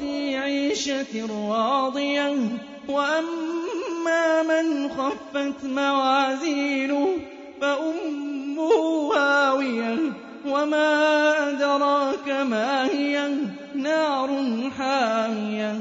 في عيشة راضية. وأما من خفت موازينه فأمه هاوية وما أدراك ما هي نار حامية.